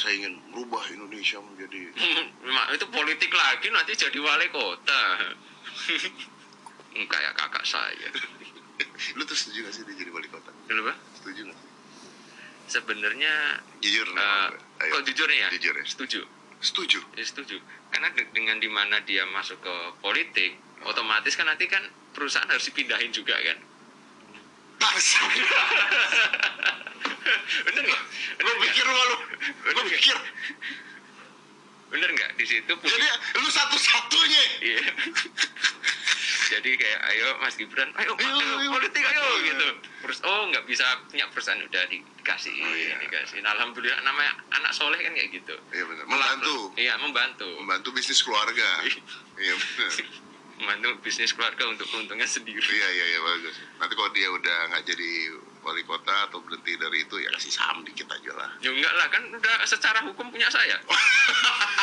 saya ingin merubah Indonesia menjadi Mak, itu politik lagi nanti jadi wali kota. Hmm, Kayak kakak saya. lu tuh setuju gak sih dia jadi wali kota Dulu Pak, setuju gak sih sebenarnya jujur ayo. kok jujur ya? jujur ya Setuju. setuju Ya, setuju. Karena de- dengan di mana dia masuk ke politik, otomatis kan nanti kan perusahaan harus dipindahin juga kan. Bener nggak? lu pikir nggak? lu lu pikir Bener nggak di situ? publik- jadi lu satu-satunya Iya. Jadi kayak ayo Mas Gibran, ayo, Ayo, ayo, ayo. politik ayo Iya. gitu. Terus oh nggak bisa punya perusahaan udah di- dikasih, Oh, iya. dikasih. Nah, Alhamdulillah namanya anak soleh kan kayak gitu. iya benar membantu Iya membantu. membantu bisnis keluarga iya benar Membantu bisnis keluarga untuk keuntungan sendiri. iya iya iya bagus nanti kalau dia udah nggak jadi wali kota atau berhenti dari itu ya kasih saham dikit aja lah Ya enggak lah kan udah secara hukum punya saya.